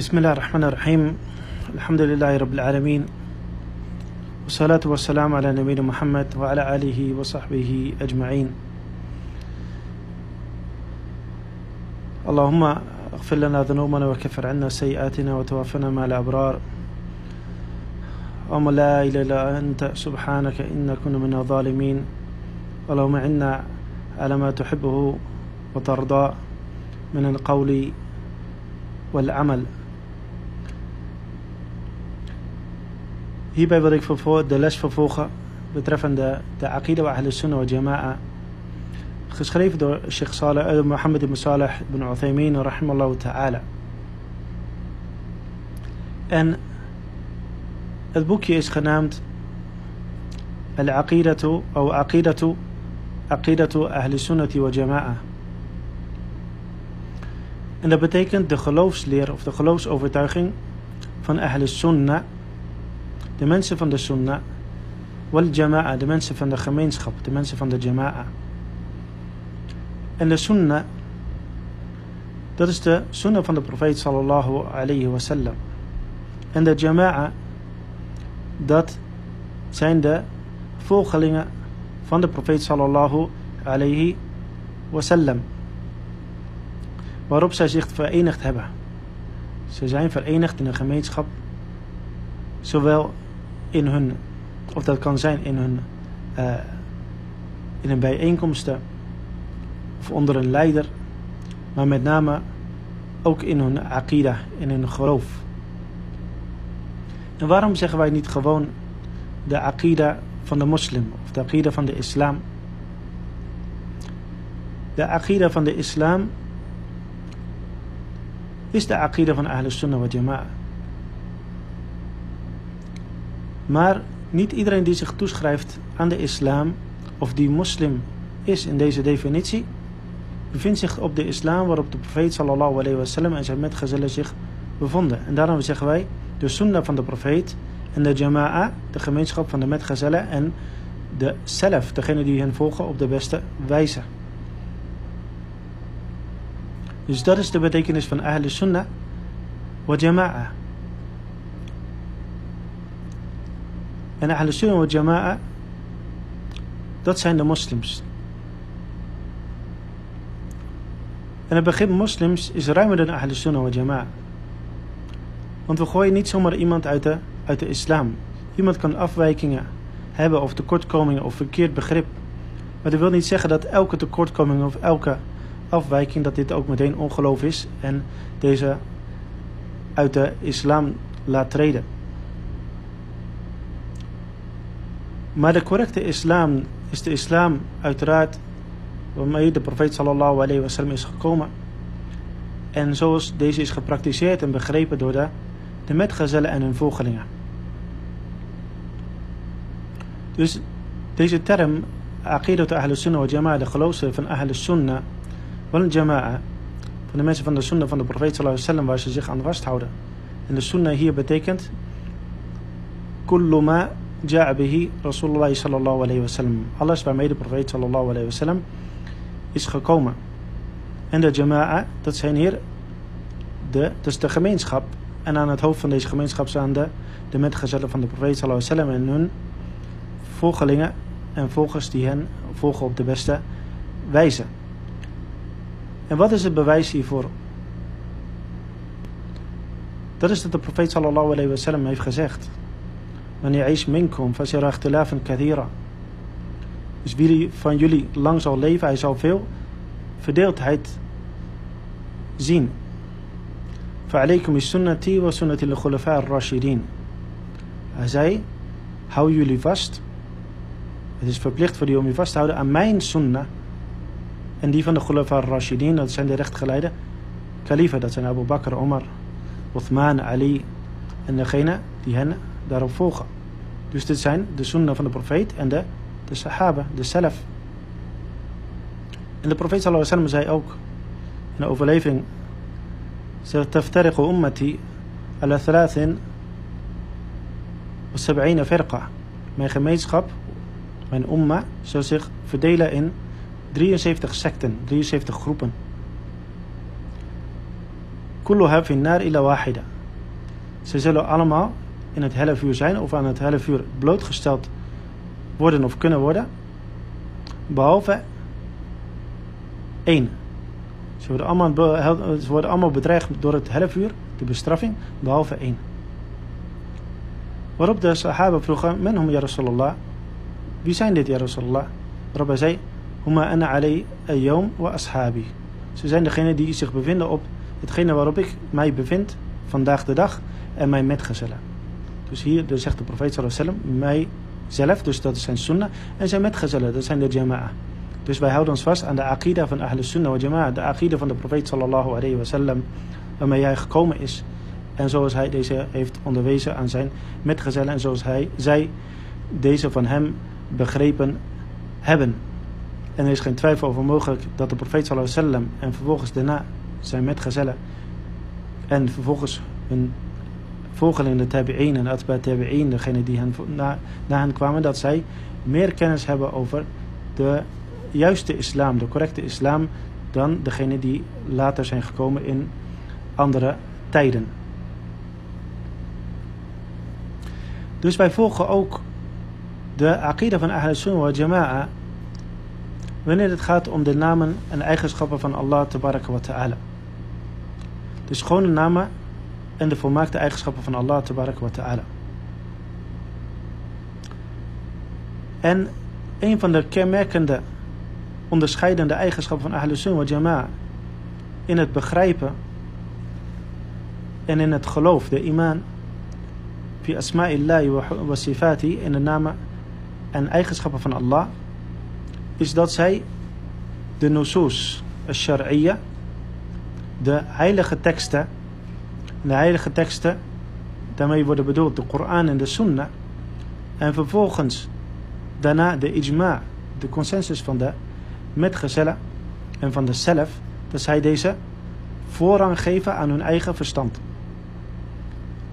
بسم الله الرحمن الرحيم. الحمد لله رب العالمين. والصلاة والسلام على نبينا محمد وعلى آله وصحبه أجمعين. اللهم اغفر لنا ذنوبنا وكفر عنا سيئاتنا وتوفنا مع الأبرار. اللهم لا إله إلا أنت سبحانك إنا كنا من الظالمين. اللهم عنا على ما تحبه وترضى من القول والعمل. Hierbij wil ik de les vervolgen betreffende de Aqidah wa Ahl Sunnah wa Jama'a. Geschreven door Sheikh Saleh, uh, Mohammed ibn Saleh ibn Uthaymin, rahimallahu ta'ala. En het boekje is genaamd Al-Aqidatu, of Aqidatu, Aqidatu Ahl Sunnati wa Jama'a. En dat betekent de geloofsleer of de geloofsovertuiging van Ahl Sunnah de mensen van de sunnah, wal jama'a, de mensen van de gemeenschap, de mensen van de jama'a. En de sunnah, dat is de sunnah van de profeet sallallahu alayhi wasallam. En de jama'a, dat zijn de volgelingen van de profeet sallallahu alayhi wasallam. Waarop zij zich verenigd hebben. Ze zijn verenigd in een gemeenschap, zowel in hun, of dat kan zijn in hun, uh, in hun bijeenkomsten of onder een leider, maar met name ook in hun akida, in hun geloof. En waarom zeggen wij niet gewoon de akida van de moslim of de akida van de islam? De akida van de islam is de akida van Ahlus Sunnah wa Jama'a. Maar niet iedereen die zich toeschrijft aan de islam of die moslim is in deze definitie, bevindt zich op de islam waarop de profeet sallallahu alayhi wasallam en zijn metgezellen zich bevonden. En daarom zeggen wij de sunnah van de profeet en de jama'a, de gemeenschap van de metgezellen en de zelf, degene die hen volgen op de beste wijze. Dus dat is de betekenis van ahl sunnah wa jama'a. En Ahl Sunnah wa Jama'a, dat zijn de moslims. En het begrip moslims is ruimer dan Ahl Sunnah wa Jama'a. Want we gooien niet zomaar iemand uit de, uit de islam. Iemand kan afwijkingen hebben of tekortkomingen of verkeerd begrip. Maar dat wil niet zeggen dat elke tekortkoming of elke afwijking, dat dit ook meteen ongeloof is en deze uit de islam laat treden. Maar de correcte islam is de islam uiteraard waarmee de profeet sallallahu alayhi wasallam is gekomen. En zoals deze is gepraktiseerd en begrepen door de, de metgezellen en hun volgelingen. Dus deze term, aqidat ahl sunnah wa jama'a, de geloofsleer van ahl sunnah wal jama'a, van de mensen van de sunnah van de profeet sallallahu alayhi wasallam waar ze zich aan vasthouden. En de sunnah hier betekent kullu ja'a bihi Rasulullah sallallahu alayhi wasallam. Alles waarmee de profeet sallallahu alayhi wasallam is gekomen. En de jama'a, dat zijn hier de, dus de gemeenschap. En aan het hoofd van deze gemeenschap staan de, metgezellen van de profeet sallallahu alayhi wasallam en hun volgelingen en volgers die hen volgen op de beste wijze. En wat is het bewijs hiervoor? Dat is dat de profeet sallallahu alayhi wasallam heeft gezegd. من يعيش منكم فسيرى اختلافا كثيرا Dus wie van jullie lang zal leven, hij zal veel verdeeldheid zien. فعليكم السنة وسنة الخلفاء الراشدين. Hij zei, hou jullie vast. Het is verplicht voor jullie om je vast te houden aan mijn sunnah. En die van de Khulafa al-Rashidin, dat zijn de rechtgeleide kalifen. Dat zijn Abu Bakr, Omar, Uthman, Ali en degene die hen daarop volgen. Dus dit zijn de sunnah van de profeet en de, de sahaba, de zelf. En de profeet sallallahu alaihi zei ook in de overleving: Taftariqu ummati ala 73 firqa. Mijn gemeenschap, mijn umma, zal zich verdelen in 73 secten, 73 groepen. Kulluha fin nar ila wahida. Ze zullen allemaal in het helle vuur zijn of aan het helle vuur blootgesteld worden of kunnen worden. Behalve één. Ze worden allemaal, allemaal bedreigd door het helle vuur, de bestraffing, behalve één. Waarop de sahaba vroegen, men hum ya Rasulallah, wie zijn dit ya Rasulallah? Hij zei, huma ana alay ayyom wa ashabi. Ze zijn degene die zich bevinden op hetgene waarop ik mij bevind vandaag de dag en mijn metgezellen. Dus hier dus zegt de profeet sallallahu alaihi wasallam, mij zelf, dus dat is zijn sunnah, en zijn metgezellen, dat zijn de jama'a. Dus wij houden ons vast aan de aqida van Ahl Sunnah wa Jama'a, de aqida van de profeet sallallahu alayhi wa waarmee hij gekomen is. En zoals hij deze heeft onderwezen aan zijn metgezellen en zoals hij, zij deze van hem begrepen hebben. En er is geen twijfel over mogelijk dat de profeet sallallahu alayhi wa sallam en vervolgens daarna zijn metgezellen en vervolgens hun volgelingen, de tabi'in en atba tabi'in, degene die hen, na, na hen kwamen, dat zij meer kennis hebben over de juiste islam, de correcte islam, dan degene die later zijn gekomen in andere tijden. Dus wij volgen ook de aqida van Ahl Sunnah wa Jama'a wanneer het gaat om de namen en eigenschappen van Allah wa ta'ala. De schone namen en de volmaakte eigenschappen van Allah wa ta'ala. En een van de kenmerkende onderscheidende eigenschappen van Ahl Sunnah Jama'a in het begrijpen en in het geloof, de iman, fi asma'illahi wa sifati, in de namen en eigenschappen van Allah, is dat zij de nusus al-shar'iyya, de heilige teksten, de heilige teksten, daarmee worden bedoeld de Koran en de Sunnah, en vervolgens daarna de ijma, de consensus van de metgezellen en van de zelf, dat zij deze voorrang geven aan hun eigen verstand.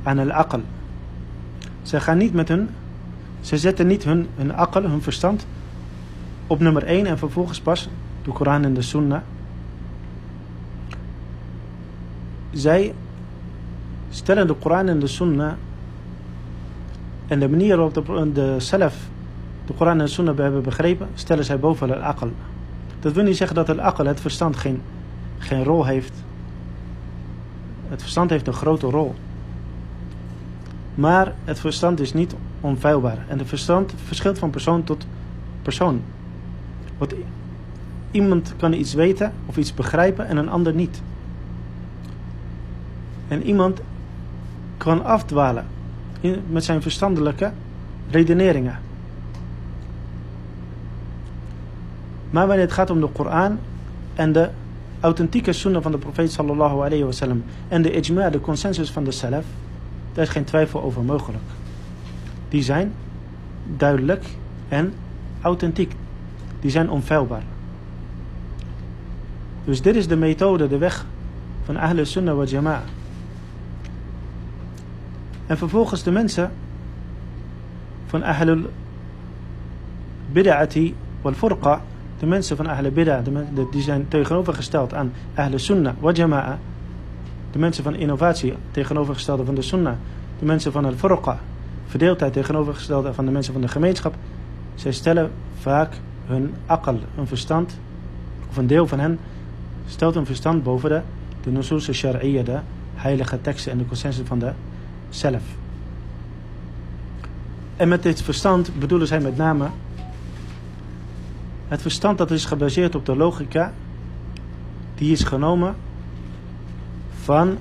Aan al-aql. Ze gaan niet met hun, ze zetten niet hun, hun aql, hun verstand, op nummer 1 en vervolgens pas de Koran en de Sunnah. Zij stellen de Koran en de Sunnah en de manier waarop de, zelf de Koran en de Sunnah hebben begrepen, stellen zij boven al-aql. Dat wil niet zeggen dat het aql, het verstand, geen, geen rol heeft. Het verstand heeft een grote rol. Maar het verstand is niet onfeilbaar. En het verstand verschilt van persoon tot persoon. Want iemand kan iets weten of iets begrijpen en een ander niet. En iemand kan afdwalen met zijn verstandelijke redeneringen. Maar wanneer het gaat om de Koran en de authentieke sunnah van de profeet sallallahu alayhi wa sallam en de ijma, de consensus van de salaf, daar is geen twijfel over mogelijk. Die zijn duidelijk en authentiek. Die zijn onfeilbaar. Dus dit is de methode, de weg van Ahle Sunnah wa Jama'a. En vervolgens de mensen van Ahlul Bid'ati wal Furqa de mensen van Ahle Bid'ah, die zijn tegenovergesteld aan Ahle Sunnah wa Jama'a. De mensen van innovatie tegenovergestelde van de Sunnah. De mensen van al-Furqa, verdeeldheid tegenovergestelde van de mensen van de gemeenschap. Zij stellen vaak hun akal, hun verstand, of een deel van hen stelt hun verstand boven de, de nusus de heilige teksten en de consensus van de zelf. En met dit verstand bedoelen zij met name het verstand dat is gebaseerd op de logica, die is genomen van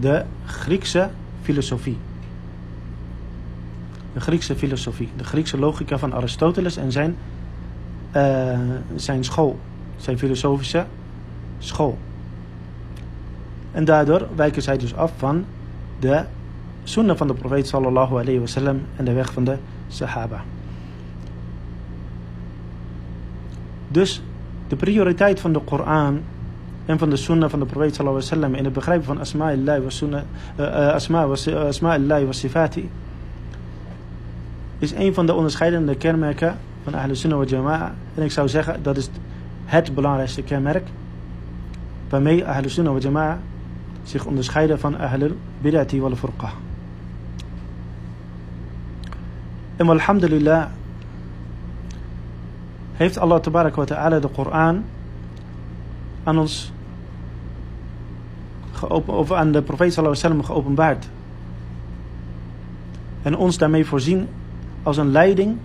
de Griekse filosofie. De Griekse filosofie, de Griekse logica van Aristoteles en zijn, uh, zijn school, zijn filosofische school. En daardoor wijken zij dus af van de sunnah van de profeet sallallahu alayhi wasallam en de weg van de sahaba. Dus de prioriteit van de Koran en van de sunnah van de profeet sallallahu alaihi wasallam in het begrijpen van asma'illahi wa sunnah uh, asma wa asma'illahi wa sifati is een van de onderscheidende kenmerken van Ahl Sunnah wa Jama'a en ik zou zeggen dat is het belangrijkste kenmerk waarmee Ahl Sunnah wa Jama'a zich onderscheiden van ahlul bid'ati wal furqa. En alhamdulillah heeft Allah wa ta'ala de Koran aan ons of aan de profeet sallallahu geopenbaard. En ons daarmee voorzien als een leiding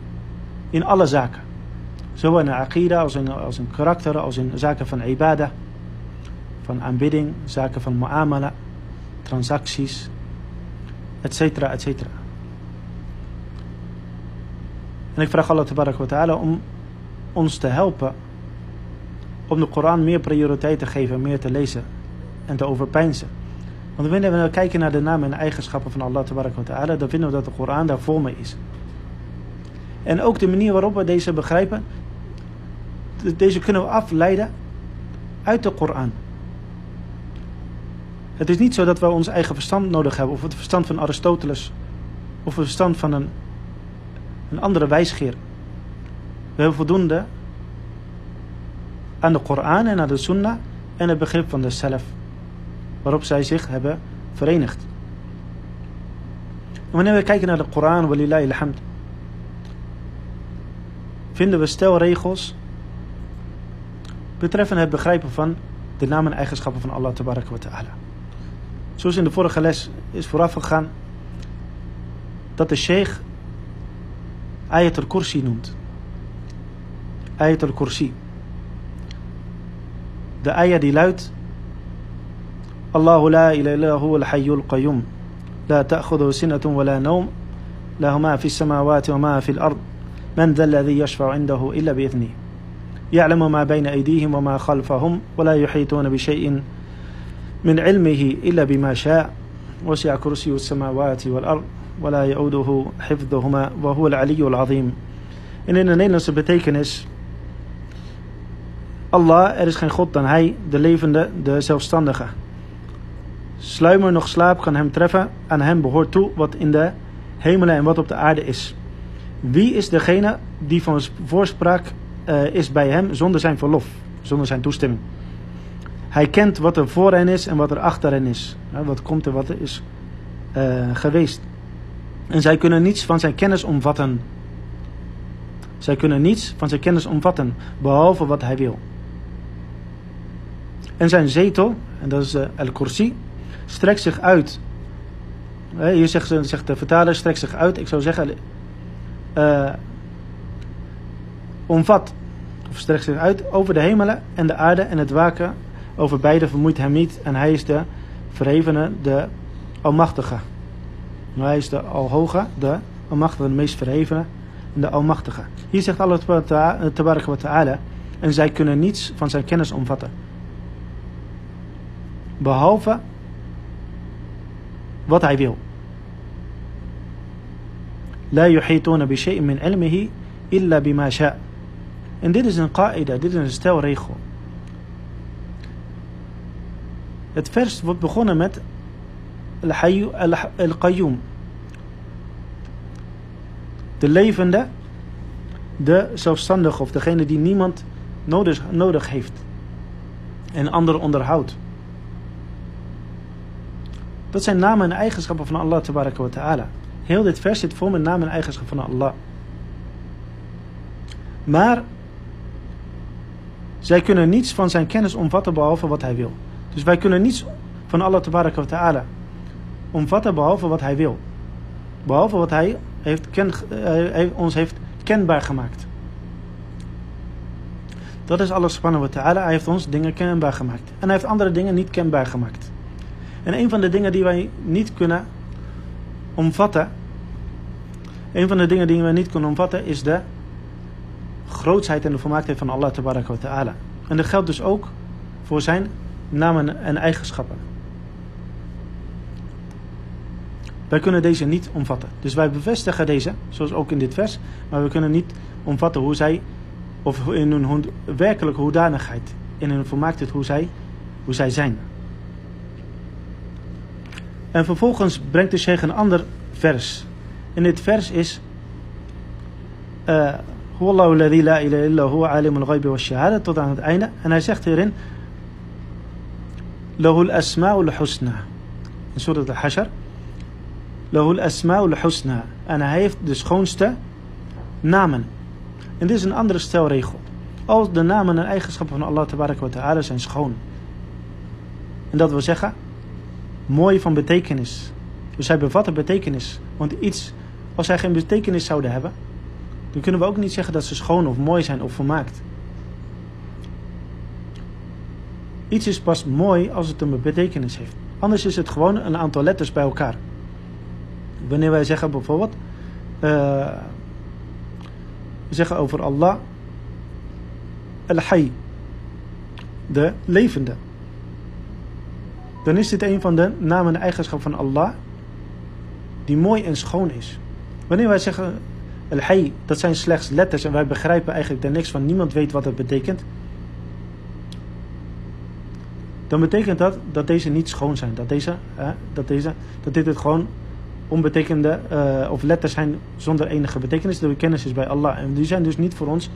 in alle zaken. Zowel in de aqida als in, als in karakter, als in zaken van ibadah, van aanbidding, zaken van mu'amala, transacties, etc. etcetera. En ik vraag Allah wa ta'ala om ons te helpen om de Koran meer prioriteit te geven, meer te lezen en te overpeinzen. Want wanneer we kijken naar de namen en eigenschappen van Allah wa ta'ala, dan vinden we dat de Koran daar vol mee is. En ook de manier waarop we deze begrijpen, deze kunnen we afleiden uit de Koran. Het is niet zo dat we ons eigen verstand nodig hebben, of het verstand van Aristoteles, of het verstand van een, een andere wijsgeer. We hebben voldoende aan de Koran en aan de Sunnah en het begrip van de Salaf, waarop zij zich hebben verenigd. En wanneer we kijken naar de Koran, alhamd, vinden we stelregels betreffende het begrijpen van de namen en eigenschappen van Allah tabaraka wa ta'ala. Zoals in de vorige les is voorafgegaan dat de sheikh آية الكرسي noemt. آية الكرسي. ده آية دي لوت الله لا إله إلا هو الحي القيوم لا تأخذه سنة ولا نوم. له ما في السماوات وما في الأرض. من ذا الذي يشفع عنده إلا بإذنه. يعلم ما بين أيديهم وما خلفهم ولا يحيطون بشيء من علمه إلا بما شاء. وسع كرسي السماوات والأرض. ولا يعوده حفظهما وهو العلي العظيم En in de Nederlandse betekenis Allah, er is geen God dan Hij, de levende, de zelfstandige. Sluimer nog slaap kan hem treffen, aan hem behoort toe wat in de hemelen en wat op de aarde is. Wie is degene die van voorspraak uh, is bij hem zonder zijn verlof, zonder zijn toestemming? Hij kent wat er voor hen is en wat er achter hen is. wat komt er, wat er is uh, geweest. En zij kunnen niets van zijn kennis omvatten. Zij kunnen niets van zijn kennis omvatten, behalve wat hij wil. En zijn zetel, en dat is uh, El-Kursi, strekt zich uit. Hier zegt, zegt de vertaler, strekt zich uit. Ik zou zeggen, omvat, of strekt zich uit over de hemelen en de aarde en het waken over beide vermoeit hem niet. En hij is de verhevene, de almachtige. Hij is de Alhoge, de Almachtige, de meest verhevene en de Almachtige. Hier zegt Allah eh, Tabaraka wat Ta'ala, en zij kunnen niets van zijn kennis omvatten. Behalve wat hij wil. La yuhituna bi shay'in min ilmihi illa bima sha'. En dit is een qaida, dit is een stelregel. Het vers wordt begonnen met al-Qayyum. De levende, de zelfstandige of degene die niemand nodig, nodig heeft en anderen onderhoudt. Dat zijn namen en eigenschappen van Allah wa ta'ala. Heel dit vers zit vol met namen en eigenschappen van Allah. Maar zij kunnen niets van zijn kennis omvatten behalve wat hij wil. Dus wij kunnen niets van Allah wa ta'ala omvatten behalve wat hij wil. Behalve wat hij, heeft ken, hij ons heeft kenbaar gemaakt. Dat is Allah subhanahu wa ta'ala. Hij heeft ons dingen kenbaar gemaakt. En hij heeft andere dingen niet kenbaar gemaakt. En een van de dingen die wij niet kunnen omvatten. Een van de dingen die wij niet kunnen omvatten is de grootsheid en de volmaaktheid van Allah wa ta'ala. En dat geldt dus ook voor zijn namen en eigenschappen. Wij kunnen deze niet omvatten. Dus wij bevestigen deze, zoals ook in dit vers, maar we kunnen niet omvatten hoe zij, of in hun werkelijke hoedanigheid, in hun volmaaktheid hoe zij, hoe zij zijn. En vervolgens brengt de sheikh een ander vers. In dit vers is uh, la ilaha illa huwa alimul tot aan het einde. En hij zegt hierin Lahul asma'ul husna. In Surat al-Hashr. Lahul asma'ul husna. En hij heeft de schoonste namen. En dit is een andere stelregel. Al de namen en eigenschappen van Allah ta'ala zijn schoon. En dat wil zeggen, mooi van betekenis. Dus zij bevatten betekenis. Want iets, als zij geen betekenis zouden hebben, dan kunnen we ook niet zeggen dat ze schoon of mooi zijn of volmaakt. Iets is pas mooi als het een betekenis heeft. Anders is het gewoon een aantal letters bij elkaar. Wanneer wij zeggen bijvoorbeeld, uh, we zeggen over Allah, Al-Hayy, de levende. Dan is dit een van de namen en eigenschappen van Allah die mooi en schoon is. Wanneer wij zeggen Al-Hayy, dat zijn slechts letters en wij begrijpen eigenlijk er niks van, niemand weet wat het betekent dan betekent dat dat deze niet schoon zijn. Dat, deze, dat, deze, dat dit het gewoon onbetekende uh, of letters zijn zonder enige betekenis. De kennis is bij Allah. En die zijn dus niet voor ons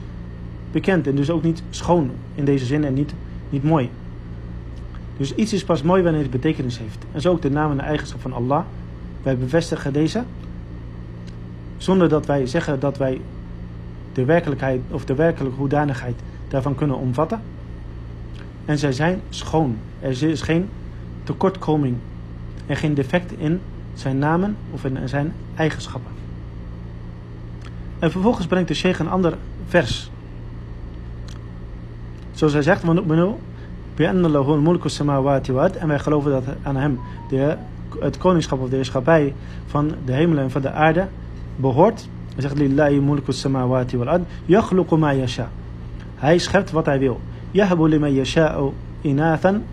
bekend. En dus ook niet schoon in deze zin en niet, niet mooi. Dus iets is pas mooi wanneer het betekenis heeft. En zo ook de naam en de eigenschap van Allah. Wij bevestigen deze. Zonder dat wij zeggen dat wij de werkelijkheid of de werkelijke hoedanigheid daarvan kunnen omvatten. En zij zijn schoon. Er is geen tekortkoming en geen defect in zijn namen of in zijn eigenschappen. En vervolgens brengt de sheikh een ander vers. Zoals hij zegt, en wij geloven dat aan hem de, het koningschap of de heerschappij van de hemelen en van de aarde behoort. Hij zegt, lillahi mulku samawati wal yasha. Hij schept wat hij wil.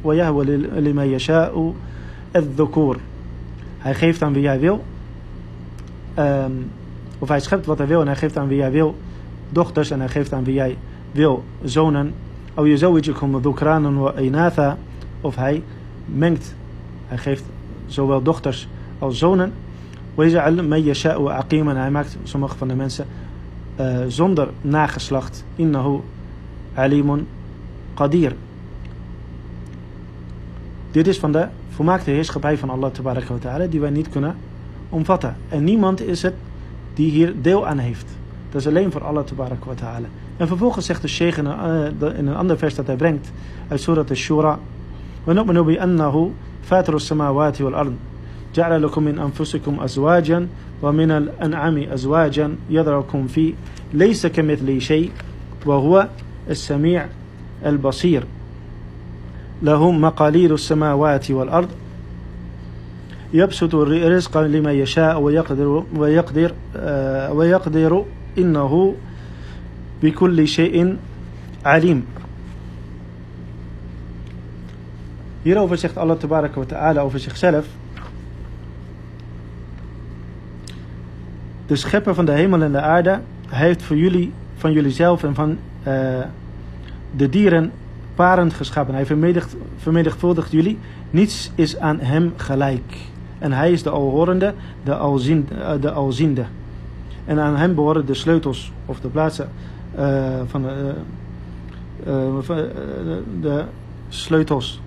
Wa. hij geeft aan wie hij wil um, of hij schept wat hij wil en hij geeft aan wie hij wil dochters en hij geeft aan wie hij wil zonen أو يزوجكم ذكرانا وإناثا of hij mengt hij geeft zowel dochters als zonen ويجعل من يشاء عقيما hij maakt sommige van de mensen uh, zonder nageslacht إنه عليم qadir. Dit is van de volmaakte heerschappij van Allah wa ta'ala die wij niet kunnen omvatten. En niemand is het die hier deel aan heeft. Dat is alleen voor Allah wa ta'ala. En vervolgens zegt de sheikh in een, ander vers dat hij brengt uit Surat al-Shura. وَنُؤْمِنُ بِأَنَّهُ فَاتِرُ السَّمَاوَاتِ وَالْأَرْضِ جعل لكم من أنفسكم أزواجا ومن الأنعام أزواجا يذركم فيه ليس كمثله شيء وهو السميع البصير لهم مقاليد السماوات والأرض. يبسط الرزق لمن يشاء ويقدر ويقدر آه، ويقدر إنه بكل شيء عليم. يرى في شيخ الله تبارك وتعالى أو في شيخ سلف De schepper van de hemel en de aarde heeft voor jullie, van jullie zelf en van uh, de dieren parend geschapen. Hij vermenigvuldigt jullie. Niets is aan hem gelijk. En hij is de alhorende, de, alzien, eh, de alziende. En aan hem behoren de sleutels of de plaatsen uh, van de, uh, de sleutels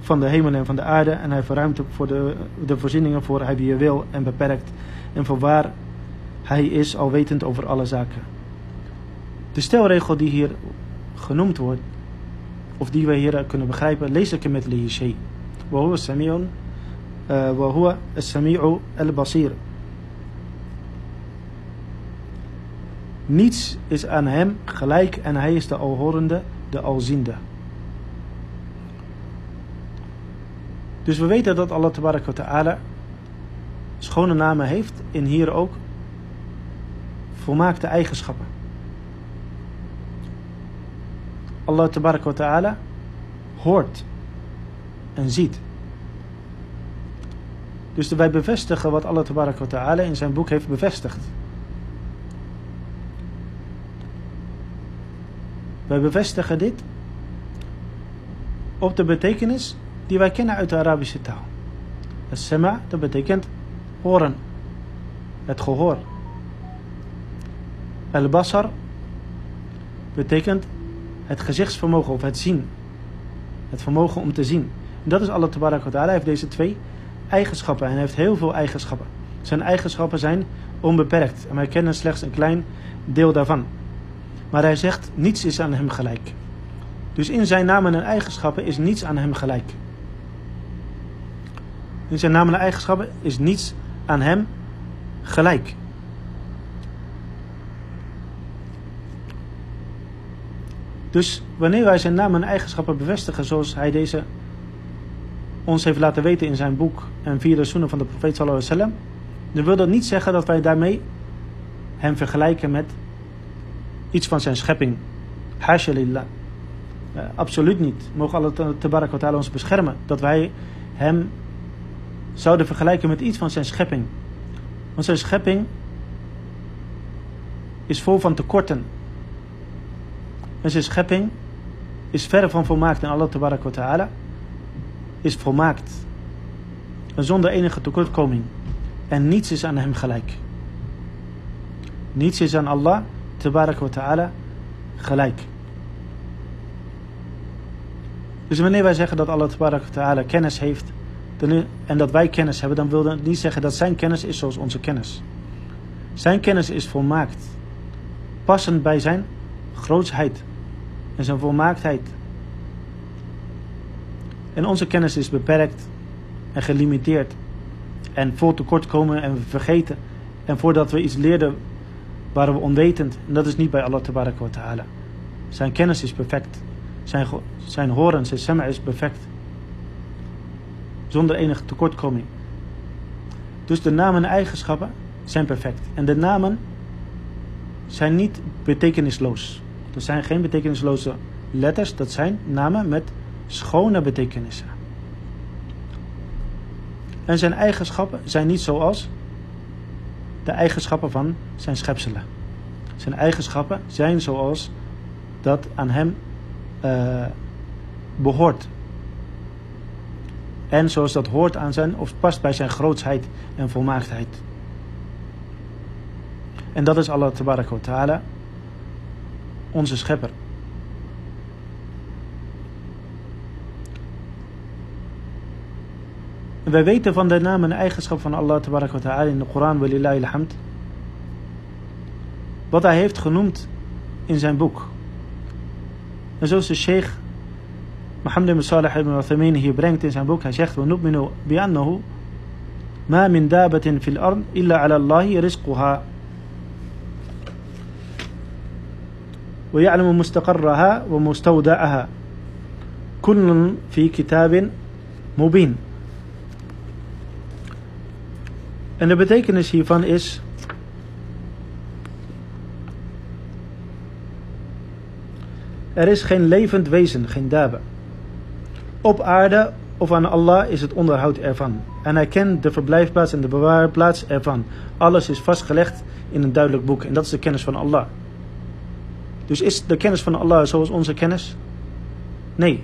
van de hemel en van de aarde. En hij verruimt voor de, de voorzieningen voor hij wie wil en beperkt. En voor waar hij is alwetend over alle zaken. De stelregel die hier genoemd wordt, of die wij hier kunnen begrijpen, lees ik met lihi shay. وهو السميع وهو السميع البصير. Niets is aan hem gelijk en hij is de alhorende, de alziende. Dus we weten dat Allah tabaraka ta'ala schone namen heeft en hier ook volmaakte eigenschappen. Allah wa ta'ala hoort en ziet. Dus wij bevestigen wat Allah wa ta'ala in zijn boek heeft bevestigd. Wij bevestigen dit op de betekenis die wij kennen uit de Arabische taal. Het sema, dat betekent horen. Het gehoor. Al-basar betekent het gezichtsvermogen of het zien. Het vermogen om te zien. En dat is Allah Tabarak. Hij heeft deze twee eigenschappen. En hij heeft heel veel eigenschappen. Zijn eigenschappen zijn onbeperkt. En wij kennen slechts een klein deel daarvan. Maar hij zegt, niets is aan hem gelijk. Dus in zijn namen en eigenschappen is niets aan hem gelijk. In zijn namen en eigenschappen is niets aan hem gelijk. Dus wanneer wij zijn namen en eigenschappen bevestigen zoals hij deze ons heeft laten weten in zijn boek en via de sunnah van de profeet sallallahu alaihi wasallam, dan wil dat niet zeggen dat wij daarmee hem vergelijken met iets van zijn schepping. Hasha lillah. Uh, absoluut niet. Mogen Allah tabarak wa ta'ala ons beschermen dat wij hem zouden vergelijken met iets van zijn schepping. Want zijn schepping is vol van tekorten. En zijn schepping is verre van volmaakt. En Allah wa ta'ala is volmaakt. En zonder enige tekortkoming. En niets is aan hem gelijk. Niets is aan Allah wa ta'ala gelijk. Dus wanneer wij zeggen dat Allah wa ta'ala kennis heeft en dat wij kennis hebben, dan wil dat niet zeggen dat zijn kennis is zoals onze kennis. Zijn kennis is volmaakt. Passend bij zijn grootsheid en zijn volmaaktheid. En onze kennis is beperkt en gelimiteerd. En vol tekortkomen en vergeten. En voordat we iets leerden, waren we onwetend. En dat is niet bij Allah wa ta'ala. Zijn kennis is perfect. Zijn, zijn horen, zijn sema is perfect. Zonder enige tekortkoming. Dus de namen en eigenschappen zijn perfect. En de namen zijn niet betekenisloos. Er zijn geen betekenisloze letters, dat zijn namen met schone betekenissen. En zijn eigenschappen zijn niet zoals de eigenschappen van zijn schepselen. Zijn eigenschappen zijn zoals dat aan hem uh, behoort. En zoals dat hoort aan zijn, of past bij zijn grootsheid en volmaaktheid. En dat is Allah ta'ala, onze schepper. En wij weten van de naam en eigenschap van Allah wa ta'ala in de Koran, walillahi alhamd. Wat hij heeft genoemd in zijn boek. En zoals de sheikh Mohammed ibn Salih ibn Uthaymeen hier brengt in zijn boek. Hij zegt, وَنُؤْمِنُ بِأَنَّهُ ما من دابة في الأرض إلا على الله رزقها ويعلم مستقرها ومستودعها كل في كتاب مبين En de betekenis hiervan is Er is geen levend wezen, geen dabe. Op aarde of aan Allah is het onderhoud ervan. En hij kent de verblijfplaats en de bewaarplaats ervan. Alles is vastgelegd in een duidelijk boek. En dat is de kennis van Allah. Dus is de kennis van Allah zoals onze kennis? Nee.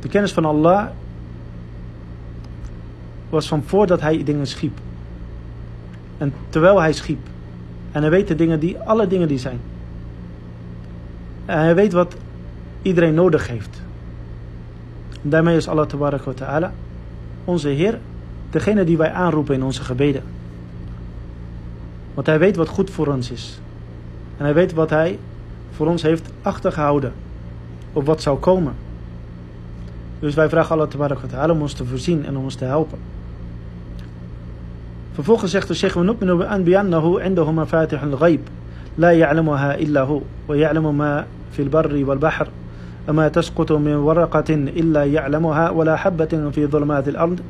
De kennis van Allah was van voordat hij dingen schiep. En terwijl hij schiep. En hij weet de dingen die, alle dingen die zijn. En hij weet wat iedereen nodig heeft. En daarmee is Allah wa ta'ala onze Heer, degene die wij aanroepen in onze gebeden. Want hij weet wat goed voor ons is. En hij weet wat hij voor ons heeft achtergehouden. Of wat zou komen. Dus wij vragen Allah ta'ala om ons te voorzien en om ons te helpen. Vervolgens zegt de Sheikh, وَنُؤْمِنُ بِأَنْبِيَنَّهُ عِنْدَهُ مَفَاتِحُ الْغَيْبِ لا يعلمها إلا هو ويعلم ما في البر والبحر وما تسقط من ورقة إلا يعلمها ولا حبة في ظلمات الأرض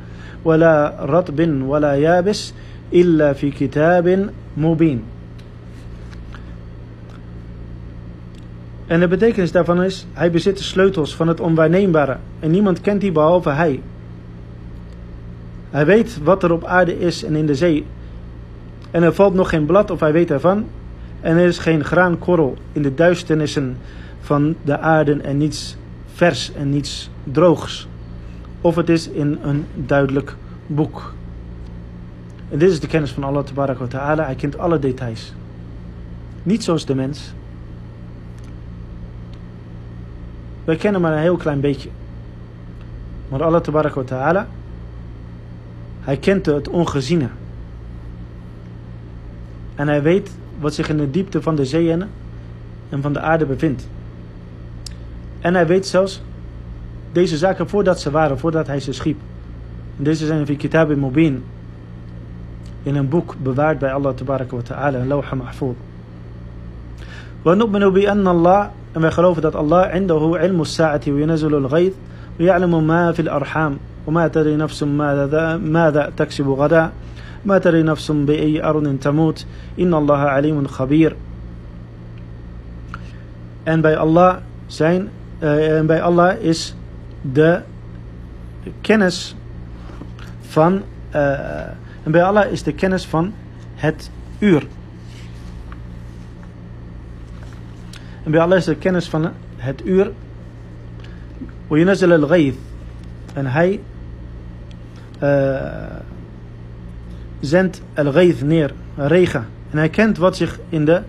ولا رطب ولا يابس إلا في كتاب مبين En de betekenis daarvan is, hij bezit de sleutels van het onwaarneembare en niemand kent die behalve hij. Hij weet wat er op aarde is en in de zee. En er valt nog geen blad of hij weet ervan. En er is geen graankorrel in de duisternissen van de aarde en niets vers en niets droogs. Of het is in een duidelijk boek. En dit is de kennis van Allah ta'ala. Hij kent alle details. Niet zoals de mens. Wij kennen maar een heel klein beetje. Maar Allah wa ta'ala, hij kent het ongeziene. En hij weet wat zich in de diepte van de zeeën en van de aarde bevindt. En hij weet zelfs deze zaken voordat ze waren, voordat hij ze schiep. En deze zijn in Kitab Mubin in een boek bewaard bij Allah wa ta'ala, lawha mahfoud. Wa nu'minu bi wij geloven dat Allah sa'ati wa yunazzilu al-ghayth wa ya'lamu ma fil arham وما تدري نفس ماذا ماذا تكسب غدا ما تدري نفس بأي أرض تموت إن الله عليم خبير En bij Allah zijn, uh, en bij Allah is de kennis van uh, en bij Allah is de kennis van het uur. En bij Allah is de kennis van het uur. وينزل الغيث en hij uh, zendt al-ghayth neer, regen. En hij kent wat zich in de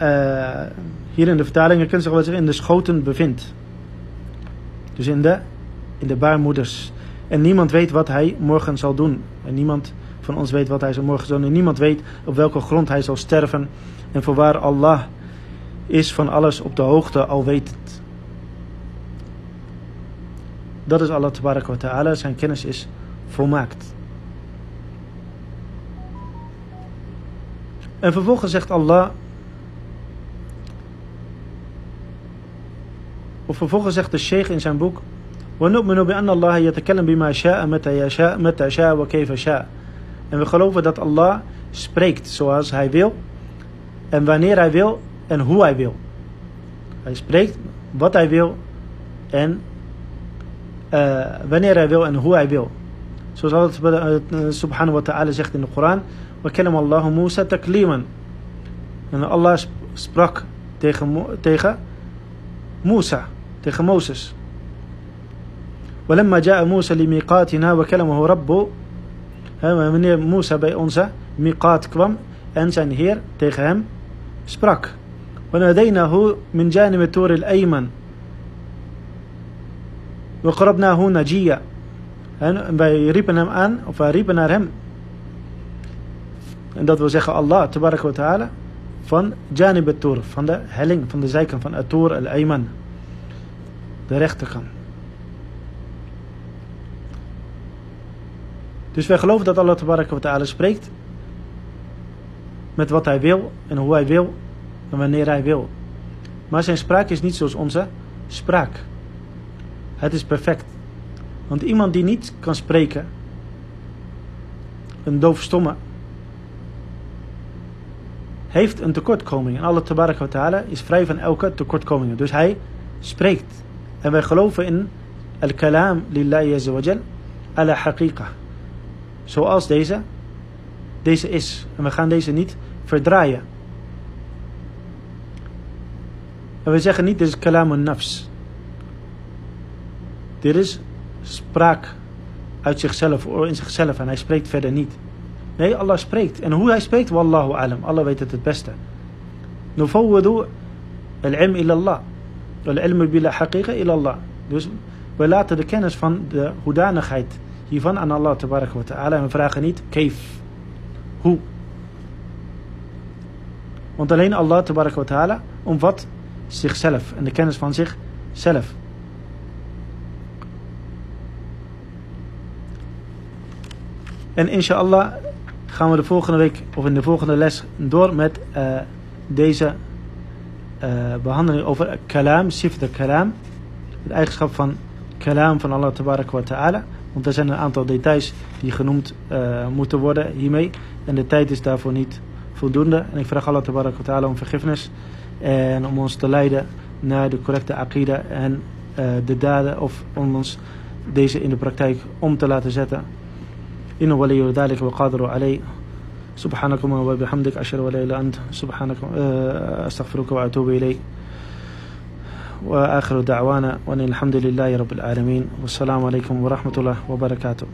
uh, hier in de vertaling, kent zich wat zich in de schoten bevindt. Dus in de, in de baarmoeders. En niemand weet wat hij morgen zal doen. En niemand van ons weet wat hij zal morgen zal doen. En niemand weet op welke grond hij zal sterven. En voorwaar Allah is van alles op de hoogte alwetend. Dat is Allah tabaraka wa ta'ala. Zijn kennis is volmaakt. En vervolgens zegt Allah. Of vervolgens zegt de sheikh in zijn boek. ونؤمن بأن الله يتكلم بما شاء متى يشاء متى شاء وكيف شاء. En we geloven dat Allah spreekt zoals hij wil. En wanneer hij wil en hoe hij wil. Hij spreekt wat hij wil en uh, wanneer hij wil en hoe hij wil. Zoals Allah subhanahu wa ta'ala zegt in de Koran. وَكَلَمَ اللَّهُ مُوسَى تَكْلِيمًا En Allah sprak tegen, tegen Musa, tegen Mozes. ولما جاء موسى لميقاتنا وكلمه ربه wanneer Musa bij onze miqat kwam en zijn heer tegen hem sprak. وناديناه من جانب التور الأيمن وقربناه نجيا en wij riepen hem aan, of wij riepen naar hem. En dat wil zeggen Allah, tabarak wa ta'ala, van Janib al van de helling, van de zijkant van Atur al-Ayman. De rechterkant. Dus wij geloven dat Allah tabaraka wa ta'ala spreekt met wat hij wil en hoe hij wil en wanneer hij wil. Maar zijn spraak is niet zoals onze spraak. Het is perfect. Want iemand die niet kan spreken, een doofstomme, heeft een tekortkoming. En Allah ta'ala is vrij van elke tekortkoming. Dus hij spreekt. En wij geloven in al-kalam lillahi azza wa jal ala haqiqa zoals deze, deze is. En we gaan deze niet verdraaien. En we zeggen niet, dit is kalam nafs. Dit is spraak uit zichzelf, in zichzelf. En hij spreekt verder niet. Nee, Allah spreekt. En hoe hij spreekt, wallahu alam. Allah weet het het beste. Nufawwadu al-ilm ila Allah. Al-ilm bila haqiqa ila Allah. Dus we laten de kennis van de hoedanigheid hiervan aan Allah tabarak wa ta'ala. En we vragen niet, keef, hoe. Want alleen Allah tabarak wa ta'ala omvat zichzelf en de kennis van zichzelf. En inshallah gaan we de volgende week of in de volgende les door met uh, deze uh, behandeling over kalam, sif de kalam. Het eigenschap van kalam van Allah wa ta'ala. Want er zijn een aantal details die genoemd uh, moeten worden hiermee. En de tijd is daarvoor niet voldoende. En ik vraag Allah wa ta'ala om vergiffenis. En om ons te leiden naar de correcte aqida en uh, de daden. Of om ons deze in de praktijk om te laten zetten. Inna waliyu dalik wa qadiru alay. سبحانك وبحمدك أشهد أن لا إله إلا أنت سبحانك أستغفرك وأتوب إليك وآخر دعوانا وأن الحمد لله رب العالمين والسلام عليكم ورحمة الله وبركاته